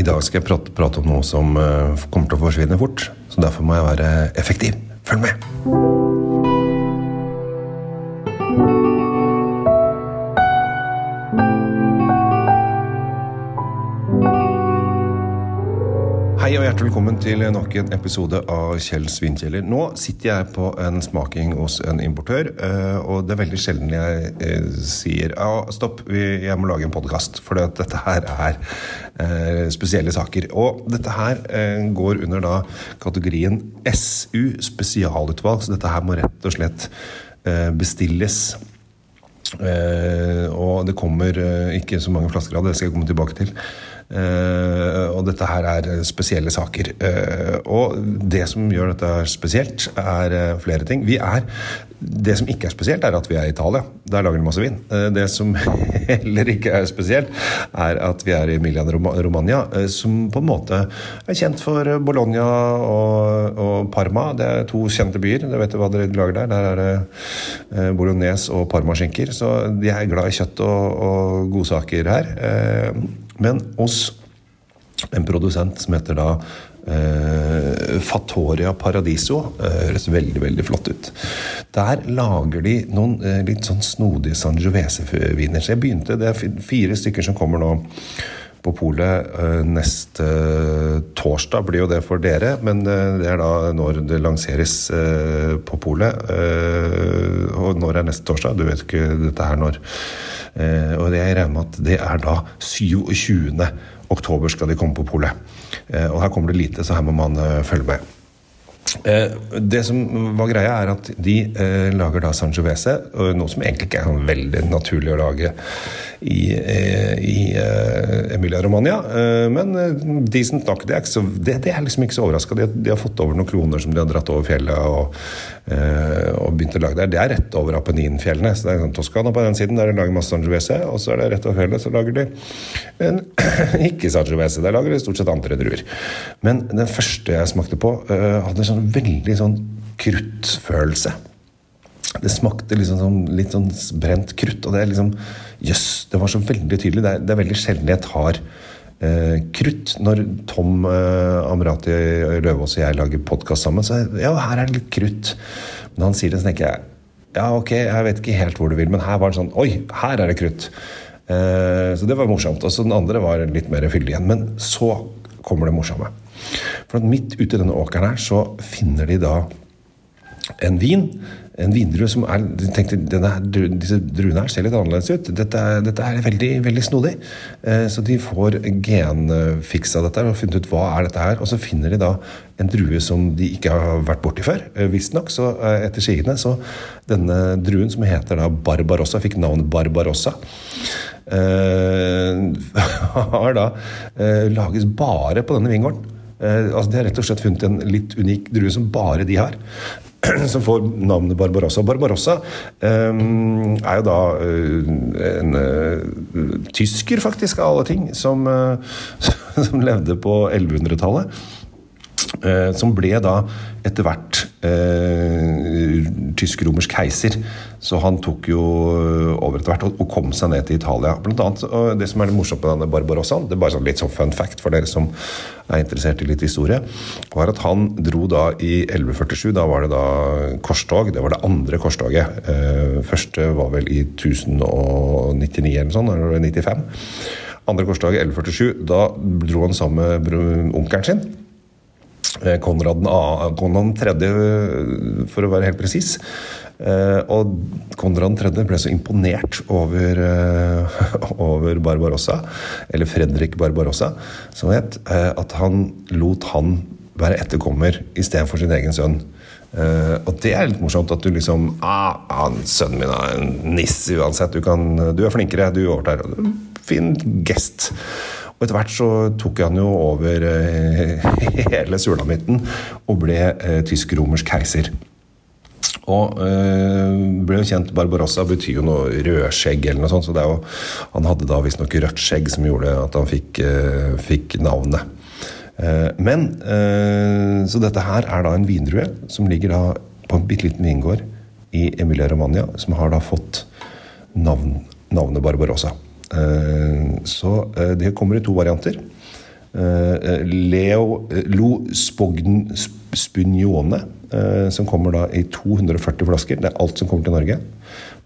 I dag skal jeg prate, prate om noe som eh, kommer til å forsvinne fort. Så derfor må jeg være effektiv. Følg med! Hei og hjertelig velkommen til nok en episode av Kjell Svinkjeller. Nå sitter jeg på en smaking hos en importør, eh, og det er veldig sjelden jeg eh, sier ja, stopp, jeg må lage en podkast, for dette her er eh, spesielle saker. Og dette her går under da kategorien SU, spesialutvalg, så dette her må rett og slett bestilles. Og det kommer ikke så mange flasker av det, det skal jeg komme tilbake til. Eh, og dette her er spesielle saker. Eh, og det som gjør dette spesielt, er eh, flere ting. Vi er Det som ikke er spesielt, er at vi er i Italia. Der lager de masse vin. Det som heller ikke er spesielt, er at vi er i Emilia Romagna, eh, som på en måte er kjent for Bologna og, og Parma. Det er to kjente byer. Det vet du hva dere lager der. Der er det Bolognes og parmaskinker. Så de er glad i kjøtt og, og godsaker her. Men hos en produsent som heter da Uh, Fattoria Paradiso. Eh, høres veldig veldig flott ut. Der lager de noen uh, litt sånn snodige Sangiovese-viner. Så jeg begynte, Det er fire stykker som kommer nå på polet eh, neste torsdag blir jo det for dere, men eh, det er da når det lanseres eh, på polet. Eh, og når er neste torsdag? Du vet ikke dette her når. Eh, og jeg regner med at det er da 27. oktober skal de komme på polet. Eh, og her kommer det lite, så her må man eh, følge med. Eh, det som var greia, er at de eh, lager da Sangiovese, noe som egentlig ikke er sånn veldig naturlig å lage i, eh, i eh, Emilia-Romania. Eh, men decent nok. Det er, så, det, det er liksom ikke så overraska. De, de har fått over noen kloner som de har dratt over fjellet og, og begynt å lage der. Det er rett over Apenninfjellene. Så det er sånn Toskana på den siden, der de lager masse Sangiovese. Og så er det rett over fjellet, så lager de en ikke Sangiovese. Der lager de stort sett andre druer. Men den første jeg smakte på, hadde en sånn veldig sånn kruttfølelse. Det smakte liksom sånn, litt sånn brent krutt, og det er liksom Jøss, det var så veldig tydelig. Det er, det er veldig sjelden jeg tar eh, krutt. Når Tom eh, Amrati Løvaas og jeg lager podkast sammen, så er- ja, her er det litt krutt. Men han sier det, så tenker jeg ja, ok, jeg vet ikke helt hvor du vil, men her var det sånn Oi, her er det krutt. Eh, så det var morsomt. Og så den andre var litt mer fyldig igjen. Men så kommer det morsomme. For midt ute i denne åkeren her, så finner de da en vin. En vindrue som er tenkte, denne, Disse druene her ser litt annerledes ut. Dette, dette er veldig veldig snodig. Eh, så de får genfiksa dette og funnet ut hva er dette her. Og så finner de da en drue som de ikke har vært borti før. Eh, Visstnok, så eh, etter sigende, så denne druen som heter da Barbarossa, fikk navnet Barbarossa. Har da lages bare på denne vingården. Altså De har rett og slett funnet en litt unik drue som bare de har. Som får navnet Barbarossa. Barbarossa eh, er jo da eh, en eh, tysker, faktisk, av alle ting, som, eh, som levde på 1100-tallet. Eh, som ble da etter hvert eh, tysk-romersk keiser. Så han tok jo over etter hvert og, og kom seg ned til Italia. Blant annet, og Det som er det morsomt med denne Barbarossaen, det er bare sånn litt sånn fun fact for dere som er interessert i litt historie, var at han dro da i 1147. Da var det da korstog. Det var det andre korstoget. Eh, første var vel i 1099 eller sånn, eller 95. Andre korsdag 1147. Da dro han sammen med onkelen sin. Eh, Konrad, den A- Konrad 3., for å være helt presis. Eh, og Konrad 3. ble så imponert over, eh, over Barbarossa, eller Fredrik Barbarossa, som het, at han lot han være etterkommer istedenfor sin egen sønn. Uh, og det er litt morsomt at du liksom ah, ah, Sønnen min er en nisse uansett. Du, kan, du er flinkere, du overtar. Fin gest. Og etter hvert så tok han jo over eh, hele sulamitten og ble eh, tysk-romersk keiser. Og øh, ble jo kjent Barbarossa betyr jo noe rødskjegg eller noe sånt. Så jo, han hadde da visstnok rødt skjegg som gjorde at han fikk, øh, fikk navnet. Eh, men øh, Så dette her er da en vindrue som ligger da på en bitte liten vingård i Emilia Romagna, som har da fått navn, navnet Barbarossa. Eh, så eh, det kommer i to varianter. Eh, Leo Lo Spogn, Spunione, som kommer da i 240 flasker. Det er alt som kommer til Norge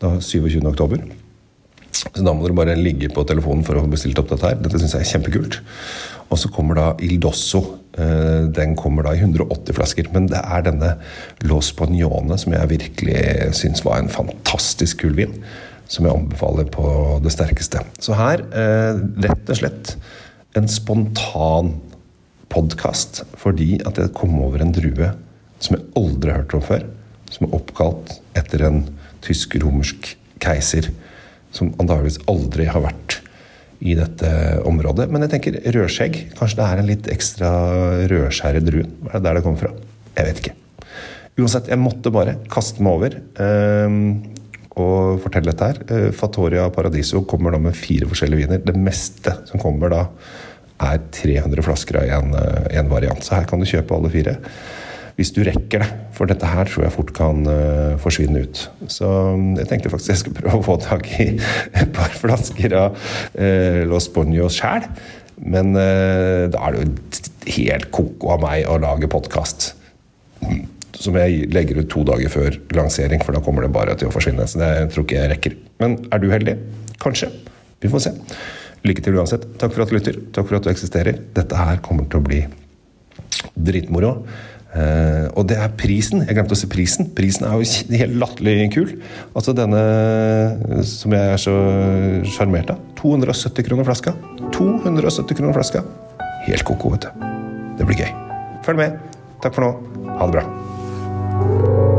da 27. oktober. Så da må dere bare ligge på telefonen for å få bestilt opp dette her. Dette syns jeg er kjempekult. Og så kommer da Il Dosso. Den kommer da i 180 flasker. Men det er denne Lo Spagnone som jeg virkelig syns var en fantastisk kul vin. Som jeg anbefaler på det sterkeste. Så her, rett og slett en spontan podkast fordi at jeg kom over en drue som jeg aldri har hørt om før. Som er oppkalt etter en tysk-romersk keiser som antageligvis aldri har vært i dette området. Men jeg tenker rødskjegg. Kanskje det er en litt ekstra rødskjær i druen? Er det der det kommer fra? Jeg vet ikke. Uansett, jeg måtte bare kaste meg over øh, og fortelle dette her. Uh, Fatoria Paradiso kommer da med fire forskjellige viner. Det meste som kommer da, er 300 flasker av én variant. Så her kan du kjøpe alle fire hvis du rekker det. For dette her tror jeg fort kan uh, forsvinne ut. Så um, jeg tenkte faktisk jeg skulle prøve å få tak i et par flasker av uh, Los Bonios sjæl. Men uh, da er det jo helt ko-ko av meg å lage podkast. Som jeg legger ut to dager før lansering, for da kommer det bare til å forsvinne. Så det tror ikke jeg rekker. Men er du heldig? Kanskje. Vi får se. Lykke til uansett. Takk for at du lytter. Takk for at du eksisterer. Dette her kommer til å bli dritmoro. Uh, og det er prisen. Jeg glemte å si prisen. Prisen er jo helt latterlig kul. Altså denne som jeg er så sjarmert av. 270 kroner flaska. 270 kroner flaska. Helt ko-ko, vet du. Det blir gøy. Følg med. Takk for nå. Ha det bra. Música